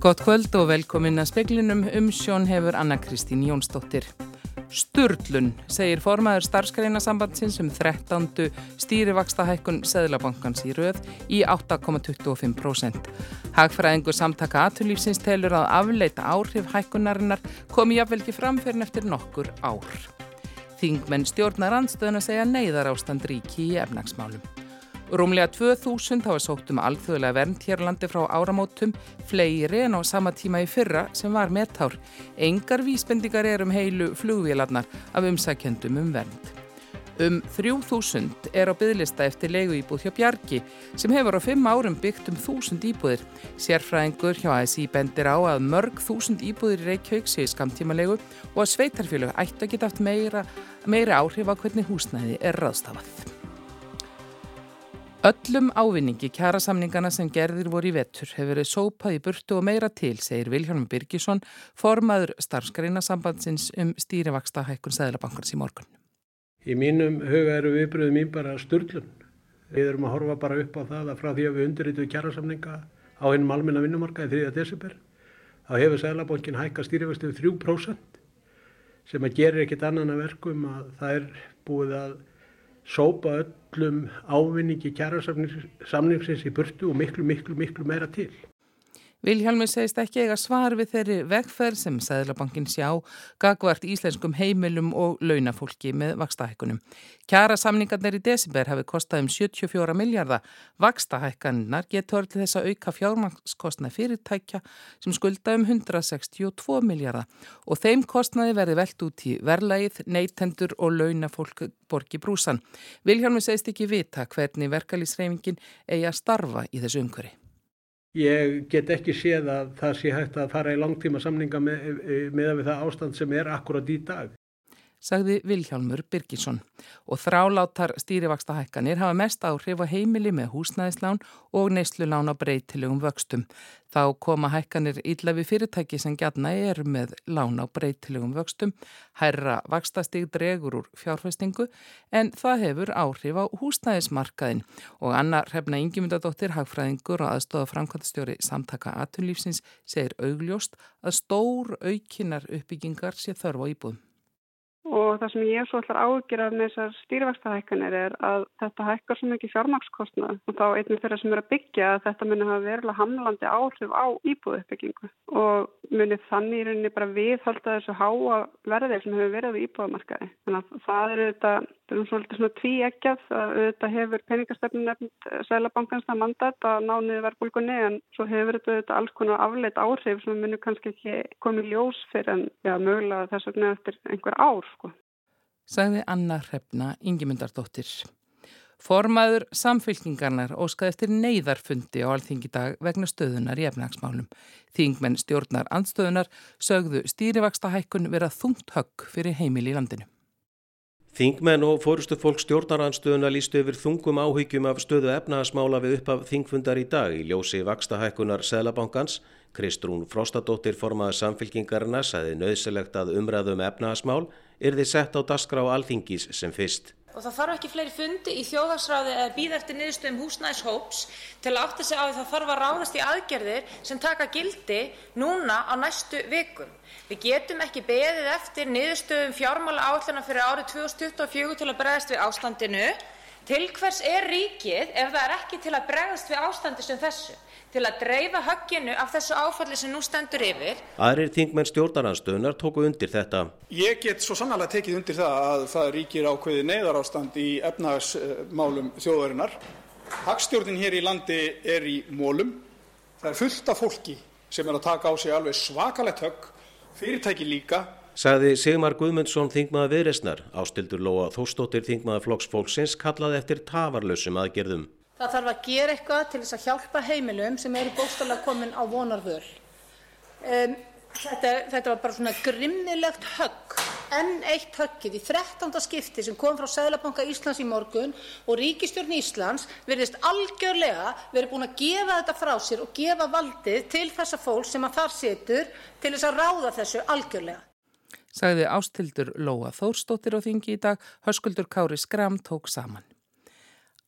Gott kvöld og velkomin að speklinum um sjón hefur Anna-Kristín Jónsdóttir. Sturlun, segir formaður starfskreinasambandsins um 13. stýrivaksta hækkun Seðlabankans í röð í 8,25%. Hagfræðingur samtaka aturlífsins telur að afleita áhrif hækkunarinnar komi jáfnvel ekki framferðin eftir nokkur ár. Þingmenn stjórnar andstöðun að segja neyðar ástand ríki í efnagsmálum. Rúmlega 2000 hafa sótt um alþjóðlega vernd hér landi frá áramótum, fleiri en á sama tíma í fyrra sem var meðtár. Engar vísbendingar er um heilu flugvélarnar af umsækjendum um vernd. Um 3000 er á byggðlista eftir leigu íbúð hjá Bjarki sem hefur á fimm árum byggt um 1000 íbúðir. Sérfræðingur hjá ASI bendir á að mörg 1000 íbúðir í Reykjavík séu skamtímalegu og að sveitarfélög ættu að geta haft meira, meira áhrif á hvernig húsnæði er raðstafað. Öllum ávinningi kjærasamningana sem gerðir voru í vettur hefur verið sópað í burtu og meira til, segir Viljónum Birgisson, formaður starfskreina sambandsins um stýrivaksta hækkun Sæðlabankars í morgun. Í mínum huga eru viðbröðu mín bara störlun. Við erum að horfa bara upp á það að frá því að við undirritu kjærasamninga á hennum almenna vinnumarkaði 3. desember, þá hefur Sæðlabankin hækka stýrivakstu 3% sem að gerir ekkit annan að verkum að það er búið að sópa öllum ávinningi kjærasamningsins í burtu og miklu, miklu, miklu meira til. Vilhjálmur segist ekki eiga svar við þeirri vegferð sem Sæðlabankin sjá gagvart íslenskum heimilum og launafólki með vakstahækkunum. Kjara samningarnir í desember hafi kostað um 74 miljardar. Vakstahækkannar getur til þess að auka fjármangskostna fyrirtækja sem skulda um 162 miljardar og þeim kostnaði verði velt út í verlaið, neytendur og launafólk borgi brúsan. Vilhjálmur segist ekki vita hvernig verkalýsreifingin eigi að starfa í þessu umhverfi. Ég get ekki séð að það sé hægt að fara í langtíma samninga með, með það ástand sem er akkurat í dag sagði Vilhjálmur Birgisson og þrálátar stýrivaksta hækkanir hafa mest áhrif á heimili með húsnæðislán og neyslulán á breytilegum vöxtum. Þá koma hækkanir illa við fyrirtæki sem gætna er með lán á breytilegum vöxtum, hærra vakstastig dregur úr fjárfestingu en það hefur áhrif á húsnæðismarkaðin og Anna Hrefna Ingemyndadóttir, hagfræðingur og aðstofa framkvæmstjóri samtaka atunlífsins segir augljóst að stór aukinar uppbyggingar sé þörf á íbúðum. Og það sem ég svo ætlar ágjörað með þessar stýrivextahækkanir er að þetta hækkar svo mikið fjármakskostnað og þá einnig þeirra sem er að byggja að þetta muni hafa verulega hamlandi áhrif á íbúðuppbyggingu og muni þannig í rauninni bara viðhalda þessu háa verðið sem hefur verið á íbúðumarkaði. Þannig að það eru þetta Það er um svolítið svona tví ekkjað að auðvitað hefur peningastefnun nefnd Sælabankans það mandat að ná niður verðbólgunni en svo hefur þetta auðvitað alls konar afleitt áhrif sem munir kannski ekki komið ljós fyrir en já, mögulega þess vegna eftir einhver ár sko. Sagði Anna Hrefna Ingemyndardóttir. Formaður samfylkingarnar óskaði eftir neyðarfundi á alþingi dag vegna stöðunar í efnagsmálum. Þingmenn stjórnar andstöðunar sögðu stýrivaksta hækkun vera þungt högg fyrir heimil í landinu. Þingmenn og fórustu fólk stjórnaranstöðuna lístu yfir þungum áhyggjum af stöðu efnaðasmála við uppaf þingfundar í dag í ljósi vakstahækkunar Sælabankans. Kristrún Frostadóttir formaði samfylkingarna sæði nöðsilegt að umræðum efnaðasmál er þið sett á dasgra á alþingis sem fyrst. Og það þarf ekki fleiri fundi í þjóðhagsráði eða býða eftir niðurstöðum húsnæðishóps til að átta sig á því það þarf að ráðast í aðgerðir sem taka gildi núna á næstu vikum. Við getum ekki beðið eftir niðurstöðum fjármála áallana fyrir árið 2024 til að bregðast við ástandinu. Til hvers er ríkið ef það er ekki til að bregðast við ástandi sem þessu? Til að dreifa högginu af þessu áfalli sem nú stendur yfir. Aðrir þingmenn stjórnarnarstöðunar tóku undir þetta. Ég get svo sannlega tekið undir það að það ríkir ákveði neyðarástand í efnagsmálum þjóðarinnar. Hagstjórnin hér í landi er í mólum. Það er fullt af fólki sem er að taka á sig alveg svakalett högg, fyrirtæki líka. Saði Sigmar Guðmundsson þingmaða viðresnar, ástildur Lóa Þóstóttir þingmaða flokksfólksins kallaði eftir tafarlausum aðgerðum. Það þarf að gera eitthvað til þess að hjálpa heimilum sem eru bókstaflega komin á vonarvöl. Um, þetta, þetta var bara svona grimmilegt högg, enn eitt höggið í 13. skipti sem kom frá Sæðlabanka Íslands í morgun og ríkistjórn Íslands verðist algjörlega verið búin að gefa þetta frá sér og gefa valdið til þessa fólk sem að þar setur til þess að ráða þessu algjörlega. Sagði ástildur Lóa Þórstóttir á þingi í dag, höskuldur Kári Skram tók saman.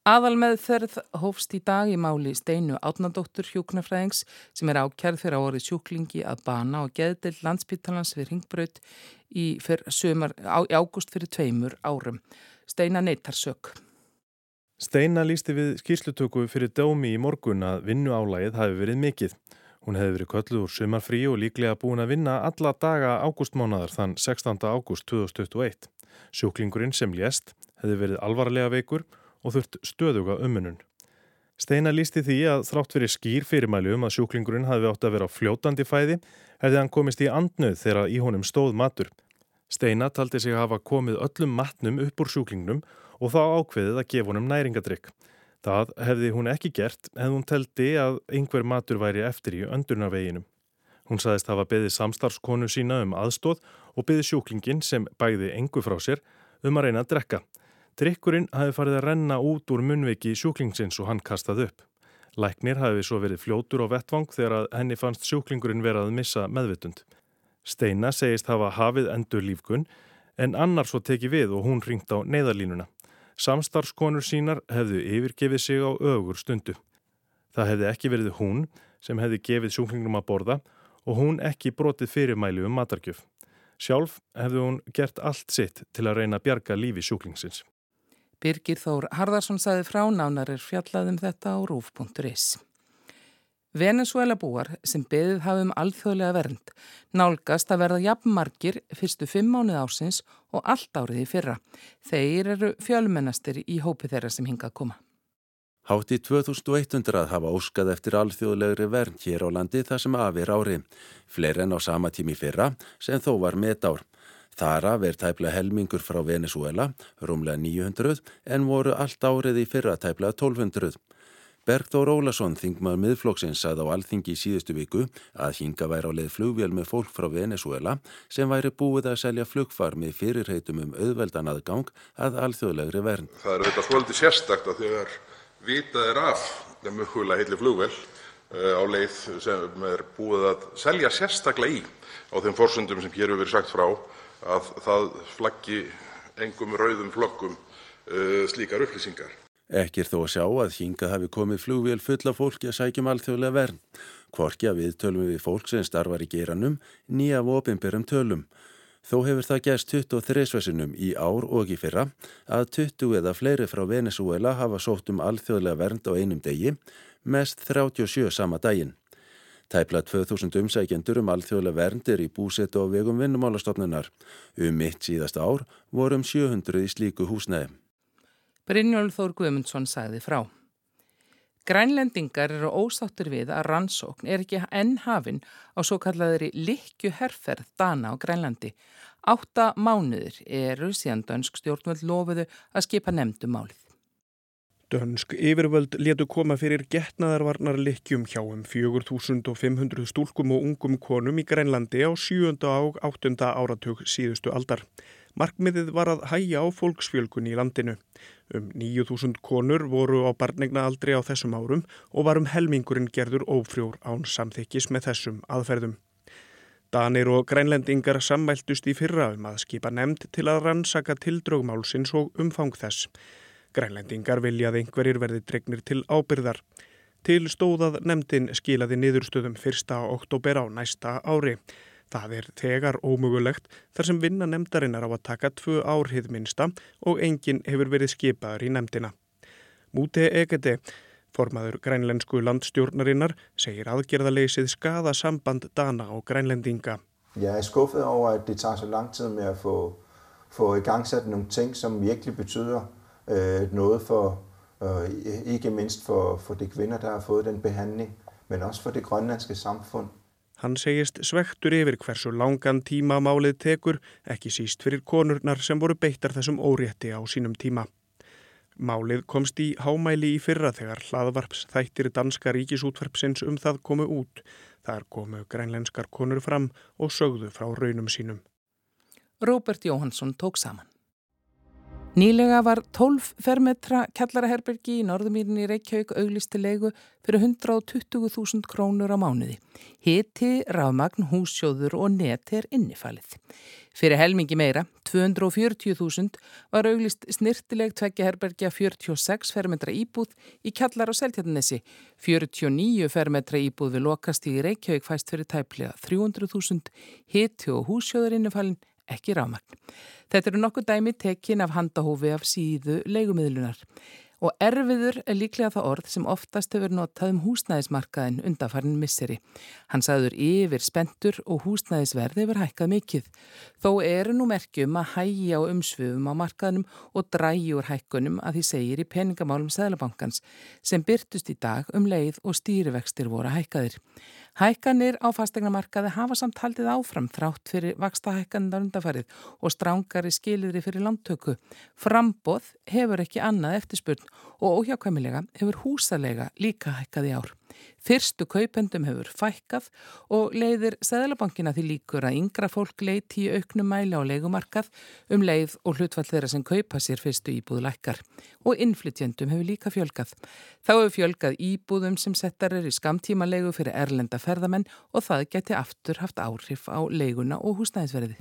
Aðal meðferð hófst í dag í máli Steinu Átnadóttur hjúknarfræðings sem er ákjærð fyrir árið sjúklingi að bana og geðdill landsbítalans við ringbraut í, í ágúst fyrir tveimur árum. Steina neytar sök. Steina lísti við skýrslutöku fyrir dómi í morgun að vinnu álægið hafi verið mikill. Hún hefði verið kölluð úr sömarfrí og líklega búin að vinna alla daga ágústmánaðar þann 16. ágúst 2021. Sjúklingurinn sem lést hefði verið alvarlega veikur og þurft stöðuga umunun. Steina lísti því að þrátt fyrir skýr fyrirmæli um að sjúklingurinn hafi átt að vera fljótandi fæði hefði hann komist í andnöð þegar í honum stóð matur. Steina taldi sig að hafa komið öllum matnum upp úr sjúklingnum og þá ákveðið að gefa honum næringadrykk. Það hefði hún ekki gert en hún teldi að einhver matur væri eftir í öndurnaveginum. Hún saðist hafa beðið samstarfskonu sína um aðstóð og beðið sjúklingin sem bæði engu frá sér um að reyna að drekka. Drykkurinn hafi farið að renna út úr munviki sjúklingsins og hann kastað upp. Læknir hafi svo verið fljótur á vettvang þegar henni fannst sjúklingurinn verið að missa meðvitund. Steina segist hafa hafið endur lífkunn en annar svo teki við og hún ringt á neyðarlínuna. Samstarfskonur sínar hefðu yfirgefið sig á ögur stundu. Það hefði ekki verið hún sem hefði gefið sjúklingnum að borða og hún ekki brotið fyrirmæli um matargjöf. Sjálf hefði hún gert allt sitt til að reyna að bjarga lífi sjúklingsins. Birgir Þór Harðarsson saði frá nánar er fjallaðum þetta á rúf.is. Venezuela búar sem beðið hafum alþjóðlega vernd nálgast að verða jafnmarkir fyrstu fimm mánuð ársins og allt árið í fyrra. Þeir eru fjölmennastir í hópi þeirra sem hingað koma. Hátti 2100 hafa óskað eftir alþjóðlegri vernd hér á landi þar sem afir ári. Fleir en á sama tími fyrra sem þó var metár. Þara verð tæplega helmingur frá Venezuela, rúmlega 900, en voru allt árið í fyrra tæplega 1200. Bergþór Ólason, þingmað miðflokksins, sað á alþingi í síðustu viku að hinga væri á leið flugvél með fólk frá Venezuela sem væri búið að selja flugfar með fyrirheitum um auðveldan aðgang að alþjóðlegri verðn. Það er auðvitað svolítið sérstakta þegar vitað er af með hula heitli flugvél eh, á leið sem er búið að selja sérstaklega í á þeim forsöndum sem hér hefur verið sagt frá að það flaggi engum rauðum flöggum uh, slíkar upplýsingar. Ekki er þó að sjá að hingað hafi komið flugvél fulla fólki að sækjum alþjóðlega verð. Kvorki að við tölum við fólk sem starfar í geranum nýja vopimbyrjum tölum. Þó hefur það gerst 23 svesinum í ár og í fyrra að 20 eða fleiri frá Venezuela hafa sótt um alþjóðlega vernd á einum degi, mest 37 sama daginn. Tæpla 2000 umsækjendur um alþjóðlega verndir í búsetu á vegum vinnumálastofnunar. Um mitt síðast ár vorum um 700 í slíku húsnæði. Brynjólf Þór Guðmundsson sagði frá. Grænlendingar eru ósáttur við að rannsókn er ekki enn hafinn á svo kallaðri likju herrferð dana á Grænlandi. Átta mánuður eru síðan dönsk stjórnvöld lofuðu að skipa nefndum málið. Dönsk yfirvöld letu koma fyrir getnaðarvarnar likjum hjá um 4500 stúlkum og ungum konum í Grænlandi á 7. og 8. áratug síðustu aldar. Markmiðið var að hæja á fólksfjölgun í landinu. Um 9000 konur voru á barnegna aldri á þessum árum og varum helmingurinn gerður ófrjór án samþykkis með þessum aðferðum. Danir og grænlendingar sammæltust í fyrra um að skipa nefnd til að rannsaka tildrögmálsins og umfang þess. Grænlendingar viljað einhverjir verði dregnir til ábyrðar. Til stóðað nefndin skilaði niðurstöðum 1. oktober á næsta ári. Það er tegar ómögulegt þar sem vinna nefndarinnar á að taka tvö árhið minsta og enginn hefur verið skipaður í nefndina. Múti Egede, formaður grænlensku landstjórnarinnar, segir aðgerðaleysið skada samband Dana og grænlendinga. Jeg er skuffet over at det tager så lang tid med at få, få i gangsat nogle ting som virkelig betyder Øh, noget for, øh, ikke mindst for, for de kvinder, der har fået den behandling, men også for det grønlandske samfund. Hann segist svektur yfir hversu langan tíma málið tekur, ekki síst fyrir konurnar sem voru beittar þessum órétti á sínum tíma. Málið komst í hámæli í fyrra þegar hlaðvarps þættir danska ríkisútvarpsins um það komu út. Þar komu grænlenskar konur fram og sögðu frá raunum sínum. Róbert Jóhansson tók saman. Nýlega var 12 fermetra kjallaraherbergi í Norðumýrinni Reykjavík auglistilegu fyrir 120.000 krónur á mánuði. Hiti, rafmagn, hússjóður og net er innifalið. Fyrir helmingi meira, 240.000, var auglist snirtileg tveggjaherbergja 46 fermetra íbúð í kjallar á Seltjarnesi. 49 fermetra íbúð við lokast í Reykjavík fæst fyrir tæplega 300.000, hiti og hússjóður innifalinn ekki rámagn. Þetta eru nokkuð dæmi tekin af handahófi af síðu leigumiðlunar. Og erfiður er líklega það orð sem oftast hefur notað um húsnæðismarkaðin undanfarnin misseri. Hann sagður yfir spentur og húsnæðisverði hefur hækkað mikið. Þó eru nú merkjum að hægja á umsvöfum á markaðinum og drægi úr hækkunum að því segir í peningamálum Sæðlabankans sem byrtust í dag um leið og stýrivextir voru hækkaðir. Hækkanir á fastegnamarkaði hafa samt haldið áfram þrátt fyrir vaksta hækkanindar undarfarið og strángari skilirri fyrir landtöku. Frambóð hefur ekki annað eftirspurn og óhjákvæmilega hefur húsalega líka hækkað í ár. Fyrstu kaupendum hefur fækkað og leiðir Sæðalabankina því líkur að yngra fólk leiti í auknum mæli á leikumarkað um leið og hlutfall þeirra sem kaupa sér fyrstu íbúðu lækkar. Og innflytjendum hefur líka fjölgað. Þá hefur fjölgað íbúðum sem settar er í skamtíma leigu fyrir erlenda ferðamenn og það geti aftur haft áhrif á leiguna og húsnæðisverði.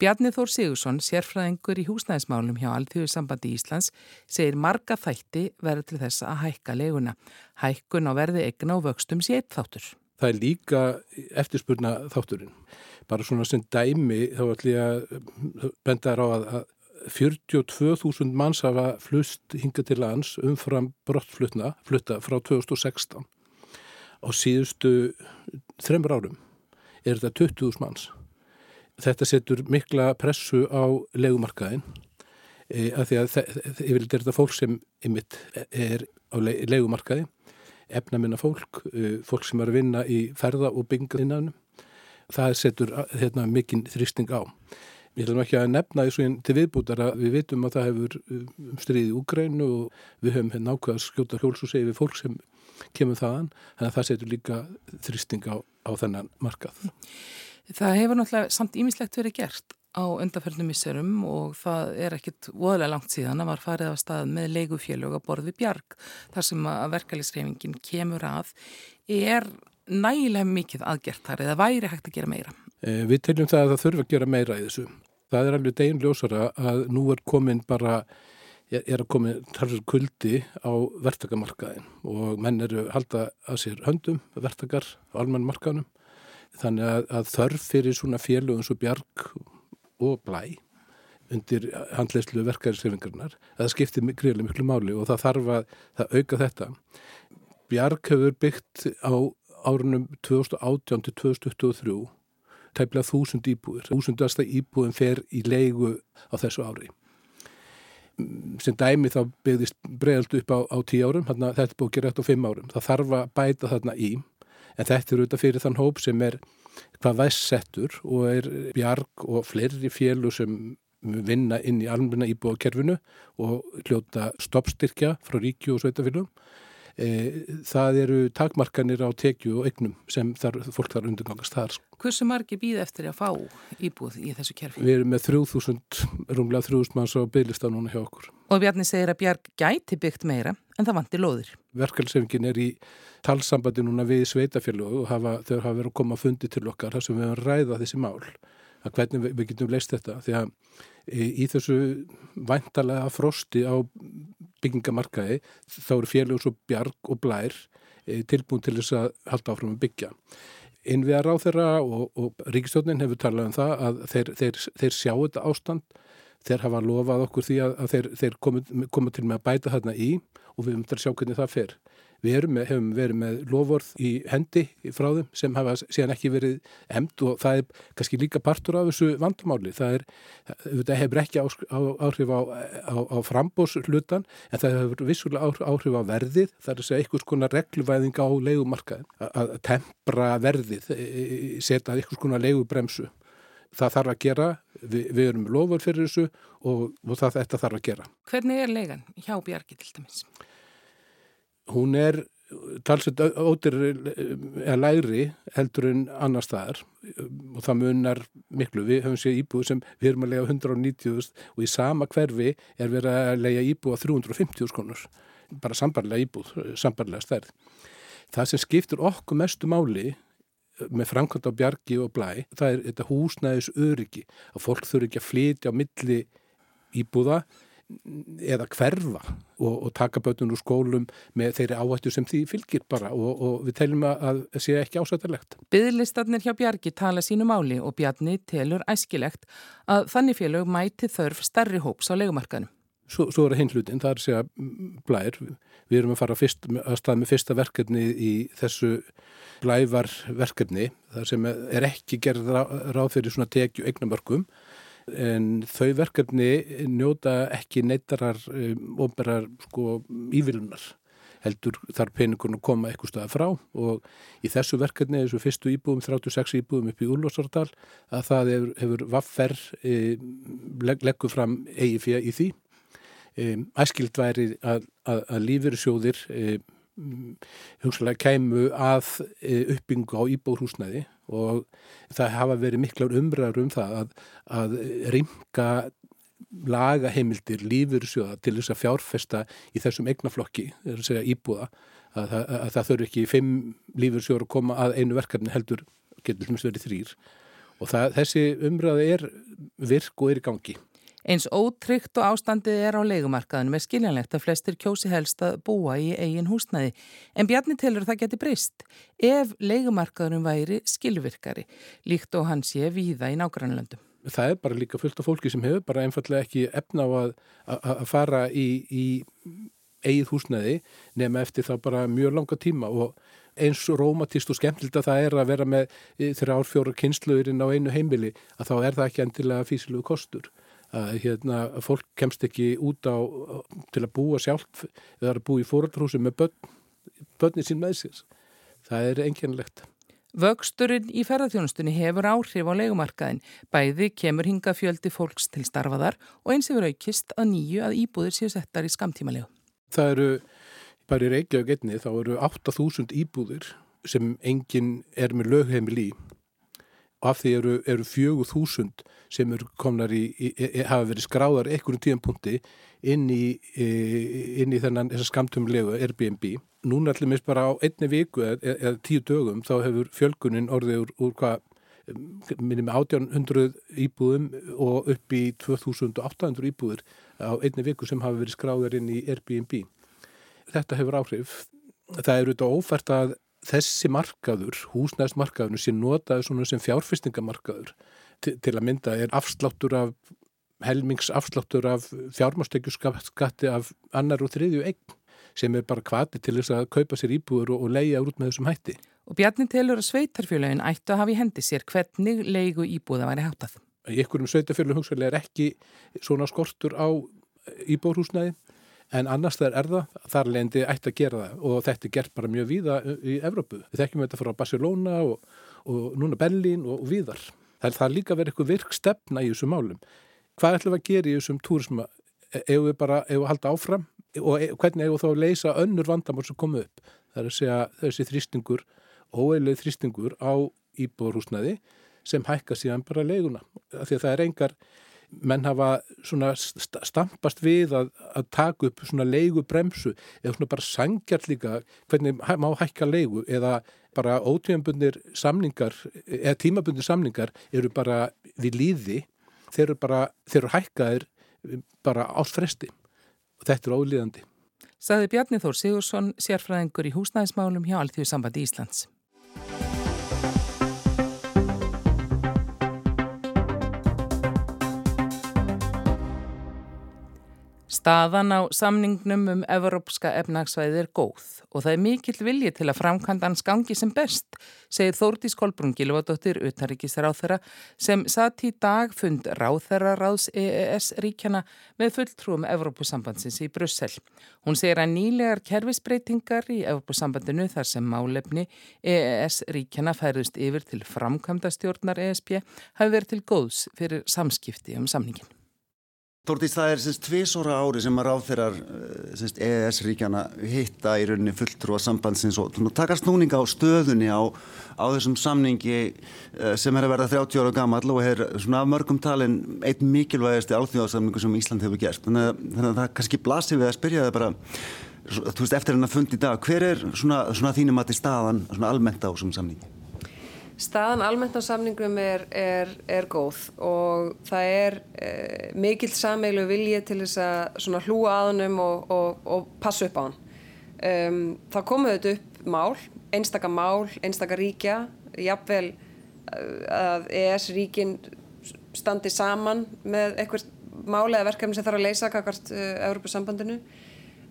Bjarni Þór Sigursson, sérfræðingur í húsnæðismálum hjá Alþjóðsambandi Íslands, segir marga þætti verður til þess að hækka leiguna. Hækkun á verði egna og vöxtum sé eitt þáttur. Það er líka eftirspurna þátturinn. Bara svona sem dæmi þá ætlum ég að benda þér á að 42.000 manns hafa flust hinga til lands umfram brottflutna flutta frá 2016. Á síðustu þremur árum er þetta 20.000 manns. Þetta setur mikla pressu á legumarkaðin e, af því að yfirlega er þetta fólk sem er á legumarkaði efnaminna fólk, uh, fólk sem er að vinna í ferða og bynga innanum. Það setur uh, hérna, mikinn þrýsting á. Ég ætlum ekki að nefna þessu til viðbútar að við vitum að það hefur um stríðið Úgrænu og við höfum hérna ákveða skjóta hjóls og segja við fólk sem kemur þaðan, þannig að það setur líka þrýsting á, á þennan markað. Það hefur náttúrulega samt ímislegt verið gert á undarferðnum misserum og það er ekkit voðalega langt síðan að var farið á stað með leigufélög að borði bjarg þar sem að verkefliðsreifingin kemur að er nægilega mikið aðgert þar eða væri hægt að gera meira? Eh, við teljum það að það þurfa að gera meira í þessu. Það er alveg degin ljósara að nú er komin bara er að komi tarfur kuldi á verktakamarkaðin og menn eru halda að sér höndum verktakar á almenn markaðnum þannig að, að þörf fyrir svona félögum svo bjarg og blæ undir handleyslu verkærisreifingarnar að það skiptir greiðlega miklu máli og það þarf að það auka þetta. Bjarg hefur byggt á árunum 2018 til 2023 tæmlega þúsund íbúður. Þúsundasta íbúðum fer í leigu á þessu ári. Sem dæmi þá byggðist bregðalt upp á, á tíu árum, þarna, þetta búið gert á fimm árum. Það þarf að bæta þarna í en þetta er auðvitað fyrir þann hóp sem er hvað væssettur og er bjarg og fleiri fjölu sem vinna inn í almenna íbúakerfinu og hljóta stoppstyrkja frá ríkju og sveitafélum. E, það eru takmarkanir á tekju og egnum sem þar, fólk þar undirgangast þar. Hversu margi býð eftir að fá íbúð í þessu kerfi? Við erum með 3000, rúmlega 3000 manns á bygglista núna hjá okkur. Og Bjarni segir að Bjarg gæti byggt meira en það vantir loðir. Verkefælsefingin er í talsambandi núna við sveitafélag og hafa, þau hafa verið að koma að fundi til okkar þar sem við höfum ræðað þessi mál að hvernig við, við getum leist þetta því að í, í þessu væntalega frosti á byggingamarkaði þá eru félag svo bjarg og blær e, tilbúin til þess að halda áfram að byggja. Innviðar á þeirra og, og ríkistjónin hefur talað um það að þeir, þeir, þeir sjá þetta ástand, þeir hafa lofað okkur því að, að þeir, þeir koma til með að bæta þarna í og við að sjá hvernig það fer. Við með, hefum verið með lofvorð í hendi frá þeim sem hafa síðan ekki verið emd og það er kannski líka partur af þessu vandamáli. Það, er, það hefur ekki áhrif á, á, á frambóslutan en það hefur vissulega áhrif á verðið. Það er að segja einhvers konar regluvæðing á leigumarkaðin. Að tempra verðið, e, e, setja einhvers konar leigubremsu. Það þarf að gera, við, við erum lofvorð fyrir þessu og, og það þetta þarf að gera. Hvernig er leigan hjá Bjarki til dæmis? Hún er talsett ótir eða lægri heldur en annar staðar og það munar miklu. Við höfum séð íbúð sem við erum að lega 190.000 og í sama hverfi er verið að lega íbúð á 350.000 konur. Bara sambarlega íbúð, sambarlega stærð. Það sem skiptur okkur mestu máli með framkvæmt á bjargi og blæ, það er þetta húsnæðis öryggi. Að fólk þurfi ekki að flytja á milli íbúða eða hverfa og, og taka bötun úr skólum með þeirri áhættu sem því fylgir bara og, og við teljum að það sé ekki ásættilegt. Byðlistarnir hjá Bjargi tala sínu máli og Bjarni telur æskilegt að þannig félög mæti þörf starri hóps á legumarkaðinu. Svo, svo er það hinn hlutin, það er að segja blær, við erum að fara fyrst, að stað með fyrsta verkefni í þessu blævarverkefni, þar sem er ekki gerð ráð fyrir svona tekju eignamörkum en þau verkefni njóta ekki neittarar um, óberar sko ívilunar heldur þar peningun að koma eitthvað staða frá. Og í þessu verkefni, þessu fyrstu íbúðum, 36 íbúðum upp í Úlvarsardal að það hefur, hefur vaffer e, leg, leggur fram eigi fyrir í því. E, æskild væri að, að, að lífyrirsjóðir e, hugsalega kæmu að e, uppbyngu á íbúðhúsnæði og það hafa verið miklar umræður um það að, að rimka lagaheimildir lífursjóða til þess að fjárfesta í þessum eignaflokki, þess að íbúða að, að, að það þurfi ekki fimm lífursjóður að koma að einu verkefni heldur getur hlumst verið þrýr og það, þessi umræði er virk og er í gangi. Eins ótryggt og ástandið er á leikumarkaðinu með skiljanlegt að flestir kjósi helst að búa í eigin húsnæði. En Bjarni telur það geti breyst ef leikumarkaðunum væri skilvirkari, líkt og hann sé víða í nágrannlöndum. Það er bara líka fullt af fólki sem hefur bara einfallega ekki efna á að, að fara í, í eigið húsnæði nema eftir það bara mjög langa tíma og eins rómatist og skemmtild að það er að vera með þrjár fjóra kynsluðurinn á einu heimili að þá er það ekki endilega físilegu kostur að hérna, fólk kemst ekki út á til að búa sjálf eða að búa í fóröldrúsi með börn, börnin sín með sér. Það er enginlegt. Vöxturinn í ferðarþjónustunni hefur áhrif á leikumarkaðin. Bæði kemur hinga fjöldi fólks til starfaðar og eins hefur aukist að nýju að íbúðir séu settar í skamtímalegu. Það eru, bara í Reykjavík einni, þá eru 8000 íbúðir sem enginn er með lögheimil í og af því eru, eru fjögur þúsund sem eru komnar í, í, í hafa verið skráðar einhverjum tíðanpunti inn í, í þennan skamtumlegu Airbnb. Núna allir mist bara á einni viku eða, eða tíu dögum þá hefur fjölgunin orðið úr, úr hvað minnum 1800 íbúðum og upp í 2800 íbúður á einni viku sem hafa verið skráðar inn í Airbnb. Þetta hefur áhrif. Það eru þetta ófært að þessi markaður, húsnæðismarkaður sem svona sem fjárfestingamarkaður til, til að mynda er afsláttur af, helmingsafsláttur af fjármastekjuskatti af annar og þriðju eign sem er bara kvati til þess að kaupa sér íbúður og, og leia út með þessum hætti. Og Bjarni telur að sveitarfjölögin ættu að hafa í hendi sér hvernig leigu íbúða væri hátað. Í einhverjum sveitarfjölögum hugsaðlega er ekki svona skortur á íbúðhúsnæði en annars það er það, þar lendi ætti að gera það og þetta er gert bara mjög víða í Evrópu. Við þekkjum þetta frá Barcelona og, og núna Berlín og, og víðar. Það er það líka verið eitthvað virk stefna í þessum málum. Hvað ætlum við að gera í þessum túrisma ef við bara, ef við halda áfram og e, hvernig ef við þá að leysa önnur vandamál sem komu upp. Það er að segja þessi þrýstingur, óeilið þrýstingur á íbúrhúsnaði sem hækka síðan bara leiguna. Því að það er engar menn hafa stampast við að, að taka upp leigu bremsu eða bara sangjart líka hvernig má hækka leigu eða bara ótíðanbundir samningar eða tímabundir samningar eru bara við líði þeir eru bara, þeir eru hækkaðir bara átt fresti og þetta er ólíðandi. Saði Bjarni Þór Sigursson, sérfræðingur í húsnæðismálum hjá Alþjóðu sambandi Íslands. Staðan á samningnum um Evrópska efnagsvæði er góð og það er mikill vilji til að framkvæmdans gangi sem best, segir Þórdís Kolbrún Gilvardóttir, utanríkisráþara, sem satt í dag fund ráþararáðs EES-ríkjana með fulltrúum Evrópusambandsins í Brussel. Hún segir að nýlegar kervisbreytingar í Evrópusambandinu þar sem málefni EES-ríkjana færðust yfir til framkvæmdastjórnar ESB hafi verið til góðs fyrir samskipti um samningin. Þórtís, það er tvísóra ári sem að ráðferðar EES-ríkjana hitta í rauninni fulltrú að sambandsins og taka snúninga á stöðunni á, á þessum samningi eh, sem er að verða 30 ára gammal og er svona af mörgum talin einn mikilvægasti álþjóðarsamningu sem Ísland hefur gert. Þannig að, þannig að það kannski blasir við að spyrja það bara, þú veist, eftir hennar fund í dag, hver er svona, svona þínum að til staðan almennt á þessum samningi? Staðan almennt á samningum er, er, er góð og það er eh, mikill sameilu vilji til þess að hlúa að hannum og, og, og passa upp á hann. Um, það komuð þetta upp mál, einstaka mál, einstaka ríkja, jafnvel að ES-ríkin standi saman með eitthvað mál eða verkefni sem þarf að leysa kakvart uh, Európa-sambandinu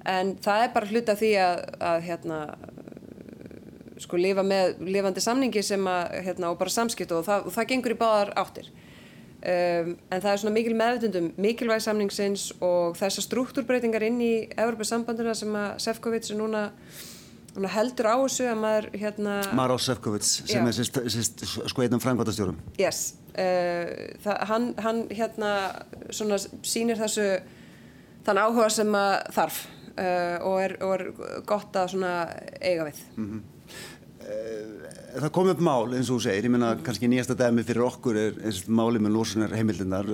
en það er bara hluta því að, að hérna, sko lifa með lifandi samningi sem að, hérna, og bara samskipt og það, og það gengur í báðar áttir. Um, en það er svona mikil meðvutundum mikilvæg samningsins og þessar struktúrbreytingar inn í Európa-sambandina sem að Sefcovic er núna, heldur á þessu að maður hérna... Maró Sefcovic sem já. er sko einnum framkvæmtastjórum. Yes, uh, það, hann, hann hérna svona sýnir þessu þann áhuga sem að þarf uh, og, er, og er gott að svona eiga við. Mm -hmm. Það kom upp mál eins og þú segir, ég menna kannski nýjasta dæmi fyrir okkur er, máli með lósunar heimildinar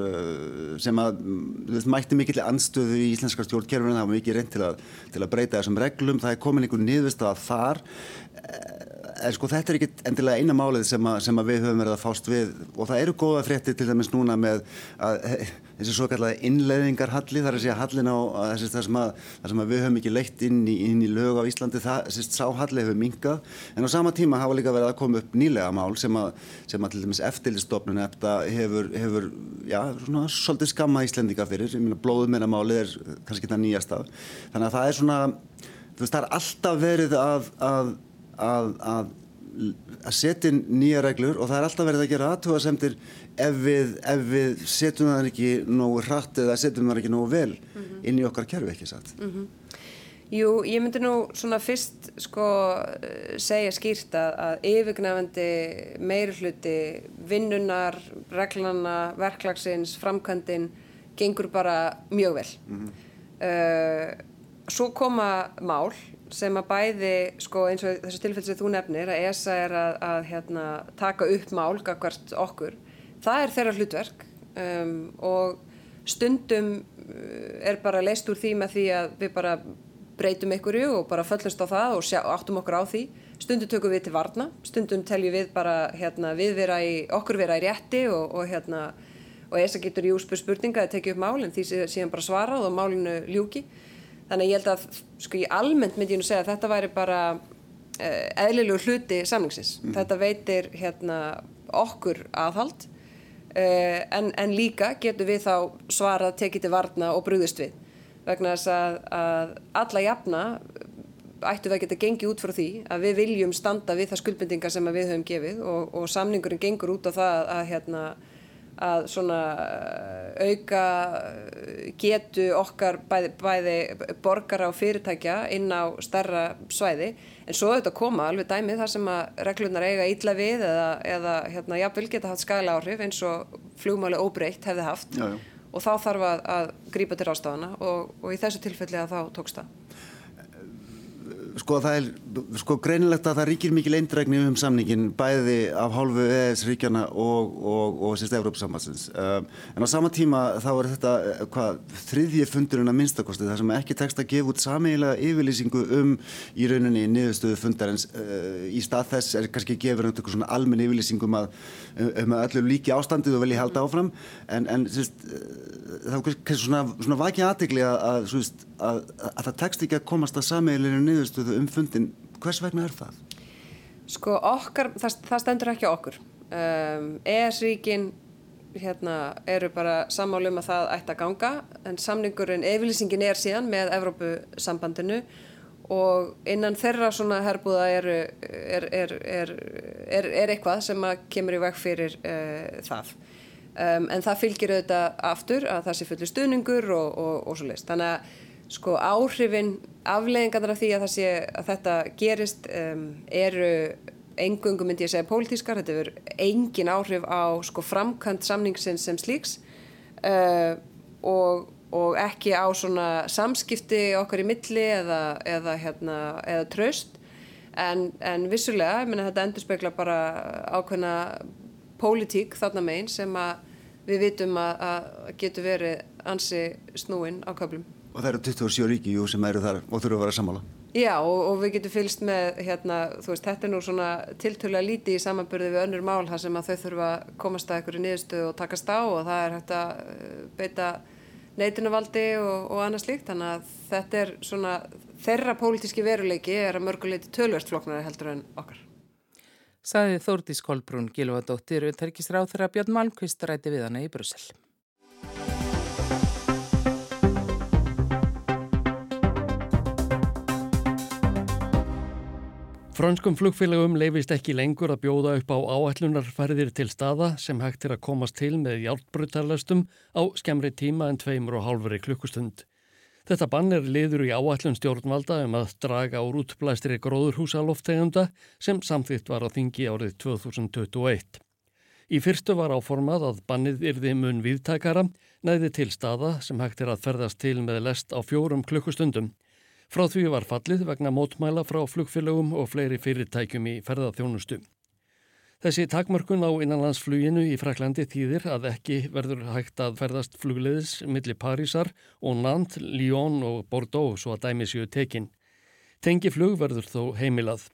sem að veist, mætti mikill anstöðu í íslenska stjórnkerfinu, það var mikið reynd til að, til að breyta þessum reglum, það er komin einhver niðurst að þar en sko þetta er ekki endilega eina málið sem, að, sem við höfum verið að fást við. Og það eru góða frétti til dæmis núna með að, þessi svo kallega innleiðingarhalli þar er segja hallin á þessi, það, sem að, það sem við höfum ekki leitt inn í, inn í lög á Íslandi, það, þessi sáhalli hefur mingað en á sama tíma hafa líka verið að koma upp nýlega mál sem að, sem að til dæmis eftirlistofnun hefur, hefur já, svona svolítið skamma Íslandika fyrir, ég minna blóðum meira málið er kannski það nýjasta. Þannig að það er svona, þú veist það er alltaf verið að að, að, að setja nýja reglur og það er alltaf verið að gera aðtúasemtir ef við, við setjum það ekki nógu hratt eða setjum það ekki nógu vel mm -hmm. inn í okkar kerfi ekki satt. Mm -hmm. Jú, ég myndi nú svona fyrst sko segja skýrt að, að yfirgnafandi meiri hluti vinnunar, reglana, verklagsins, framkvæmdinn gengur bara mjög vel. Mm -hmm. uh, svo koma mál sem að bæði, sko, eins og þessu tilfell sem þú nefnir, að ESA er að, að hérna, taka upp mál hvert okkur, það er þeirra hlutverk um, og stundum uh, er bara leist úr því með því að við bara breytum einhverju og bara föllumst á það og, sjá, áttum okkur á því. Stundum tökum við til varna, stundum teljum við bara hérna, við vera í, okkur vera í rétti og, og hérna og ESA getur í úspur spurninga að tekja upp mál en því síðan bara svarað og málinu ljúki Þannig að ég held að, sko ég almennt myndi ég nú segja að þetta væri bara uh, eðlilegu hluti samlingsins. Mm. Þetta veitir hérna okkur aðhald uh, en, en líka getur við þá svarað, tekið til varna og brúðist við. Vegna þess að, að alla jafna ættu við að geta gengið út frá því að við viljum standa við það skuldbendingar sem við höfum gefið og, og samningurinn gengur út á það að, að hérna að svona eh, auka getu okkar bæði, bæði borgara og fyrirtækja inn á starra svæði. En svo auðvitað koma alveg dæmið þar sem að reglunar eiga ítla við eða, eða hérna jáfnvel geta haft skæla áhrif eins og flugmáli óbreytt hefði haft. Já, já. og þá þarf að, að grípa til rástafana og, og í þessu tilfelli að þá tókst það sko það er sko greinilegt að það ríkir mikil eindrækni um samningin bæði af hálfu EES ríkjana og, og, og sérst Európa-sambansins um, en á sama tíma þá er þetta eh, hvað, þriðji fundurinn að minnstakosti þar sem ekki tekst að gefa út sameigilega yfirlýsingu um í rauninni niðurstöðu fundarins. Uh, í stað þess er kannski gefur einhvern svona almenn yfirlýsingum um að, um að öllu líki ástandið og velji halda áfram. En, en sérst, uh, þá kannski svona, svona vakið aðtegli að, að, að það tekst ekki að komast að sameigileginu niðurstöðu niðurstöðu um fundin, hvers vegna er það? Sko okkar, það, það stendur ekki okkur. Um, ES-ríkin hérna, eru bara sammálum að það ætti að ganga en samningurinn, yfirlýsingin er síðan með Evrópusambandinu og innan þeirra svona herbúða er, er, er, er eitthvað sem kemur í veg fyrir uh, það. Um, en það fylgir auðvitað aftur að það sé fullir stuðningur og, og, og svo leist þannig að sko áhrifin afleggingarnar af því að, sé, að þetta gerist um, eru engungum myndi ég segja pólitískar, þetta verður engin áhrif á sko framkant samningsins sem slíks. Uh, og, og ekki á svona samskipti okkar í milli eða, eða, hérna, eða tröst en, en vissulega, ég menna þetta endur spekla bara ákveðna pólitík þarna megin sem að við vitum að, að getur verið ansi snúin á köflum. Og það eru 27 ríki jú, sem eru þar og þurfa að vera sammála. Já og, og við getum fylst með hérna, þú veist, þetta er nú svona tiltölulega líti í samanbyrði við önnur mál þar sem að þau þurfa að komast að einhverju niðurstöðu og takast á og það er hægt að uh, beita neitunarvaldi og, og annað slíkt þannig að þetta er svona þeirra pólitíski veruleiki er að mörguleiti tölverstfloknari heldur en okkar. Saði Þórdís Kolbrún Gilvardóttir, auðverkisráð þeirra Björn Malmqvist ræti við hana í Brussel. Franskum flugfélagum leifist ekki lengur að bjóða upp á áætlunarferðir til staða sem hægt er að komast til með hjálpbrutarlastum á skemmri tíma en tveimur og hálfri klukkustund. Þetta bann er liður í áætlun stjórnvalda um að draga úr útblæstri gróðurhúsaloftegunda sem samþýtt var á þingi árið 2021. Í fyrstu var áformað að bannið yrði mun viðtækara, næði til staða sem hægt er að ferðast til með lest á fjórum klukkustundum. Frá því var fallið vegna mótmæla frá flugfélögum og fleiri fyrirtækjum í ferðarþjónustu. Þessi takmörkun á innanlandsfluginu í Fraklandi þýðir að ekki verður hægt að ferðast flugleðis millir Parísar og Nantes, Lyon og Bordeaux svo að dæmi séu tekin. Tengi flug verður þó heimilað.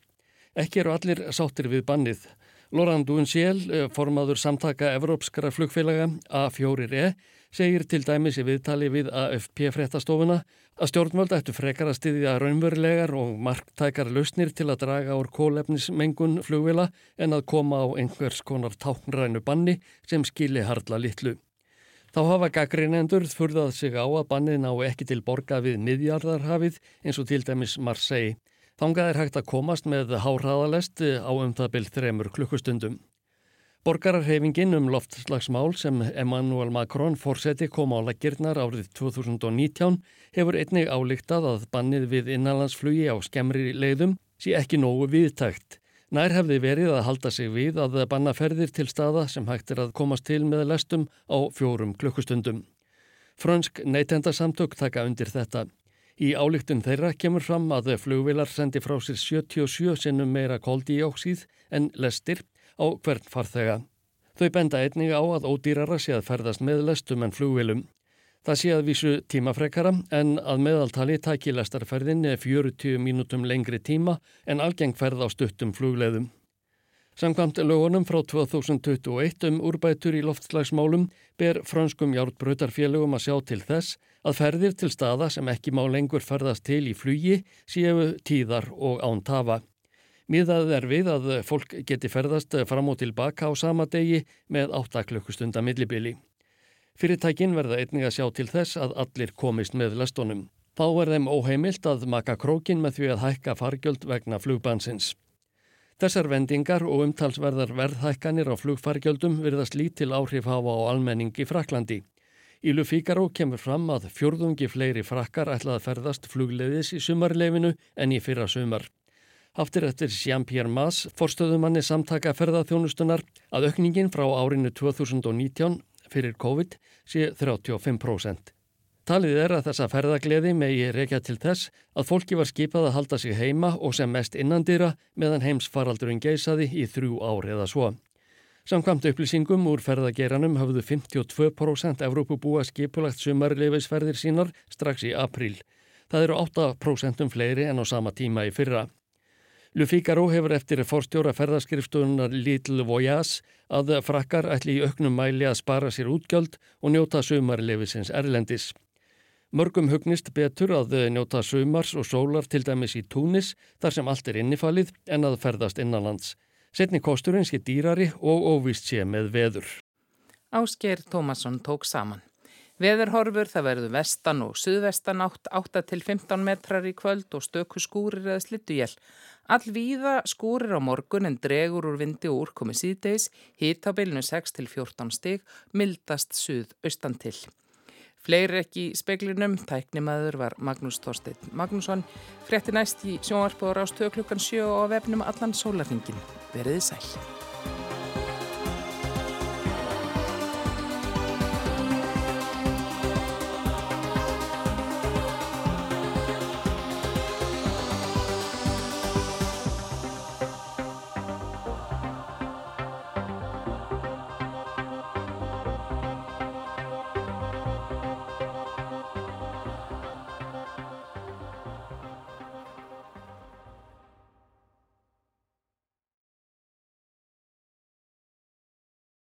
Ekki eru allir sáttir við bannið. Loran Dunsjél, eh, formaður samtaka Evrópskara flugfélaga A4E, segir til dæmis í viðtali við AFP fréttastofuna að stjórnvöld ættu frekar að styðja raunverulegar og marktækar lausnir til að draga úr kólefnismengun flugvila en að koma á einhvers konar táknrænu banni sem skili hardla litlu. Þá hafa gaggrinendur þurðað sig á að bannið ná ekki til borga við miðjarðarhafið eins og til dæmis Marseille. Þangað er hægt að komast með háraðalest á um það byrð þremur klukkustundum. Borgararhefingin um loftslagsmál sem Emmanuel Macron fórseti kom á laggirnar árið 2019 hefur einnig álíktað að bannið við innanlandsflugi á skemmri leiðum sé ekki nógu viðtækt. Nær hefði verið að halda sig við að banna ferðir til staða sem hægt er að komast til með lestum á fjórum klukkustundum. Frönsk neytendasamtök taka undir þetta. Í álíktun þeirra kemur fram að flugvilar sendi frá sér 77 sinnum meira koldíóksíð en lestir á hvern farþega. Þau benda einnig á að ódýrara sé að ferðast með lestum en flugvilum. Það sé að vísu tímafrekara en að meðaltali taki lestarferðin 40 mínútum lengri tíma en algengferð á stuttum flugleðum. Samkvæmt lögunum frá 2021 um úrbætur í loftslagsmálum ber franskum járbröytarfélögum að sjá til þess að ferðir til staða sem ekki má lengur ferðast til í flugi séu tíðar og án tafa. Miðað er við að fólk geti ferðast fram og tilbaka á sama degi með 8 klukkustunda millibili. Fyrirtækin verða einnig að sjá til þess að allir komist með lastónum. Þá er þeim óheimilt að maka krókin með því að hækka fargjöld vegna flugbansins. Þessar vendingar og umtalsverðar verðhækkanir á flugfargjöldum virðast lítil áhrif hafa á almenning í Fraklandi. Ílu Fíkaró kemur fram að fjörðungi fleiri frakkar ætlað að ferðast flugleiðis í sumarleifinu en í fyrra sumar. Aftur eftir Jean-Pierre Maas, forstöðumanni samtaka ferðarþjónustunar, að aukningin frá árinu 2019 fyrir COVID sé 35%. Talið er að þessa ferðagleði megi reykja til þess að fólki var skipað að halda sig heima og sem mest innandýra meðan heimsfaraldurinn geisaði í þrjú ár eða svo. Samkvæmt upplýsingum úr ferðageranum hafðu 52% Evrópubúa skipulagt sumarleifisferðir sínar strax í apríl. Það eru 8% fleiri en á sama tíma í fyrra. Le Figaro hefur eftir forstjóra ferðarskrifstunar Little Voyage að frakkar ætli í auknum mæli að spara sér útgjöld og njóta sumarlefisins erlendis. Mörgum hugnist betur að njóta sumars og sólar til dæmis í túnis þar sem allt er innifalið en að ferðast innanlands. Setni kosturinn sé dýrari og óvist sé með veður. Ásker Tómasson tók saman. Veðurhorfur það verður vestan og suðvestan átt 8 til 15 metrar í kvöld og stöku skúrir eða slittuél. Allvíða skúrir á morgun en dregur úr vindi og úrkomi síðdeis, hít á bylnu 6 til 14 stig, mildast suð austan til. Fleiri ekki í speklinum, tæknimaður var Magnús Þorstein Magnússon, frétti næst í sjónvarpóður ástöðu klukkan sjö og á vefnum allan sólarhingin. Verðið sæl.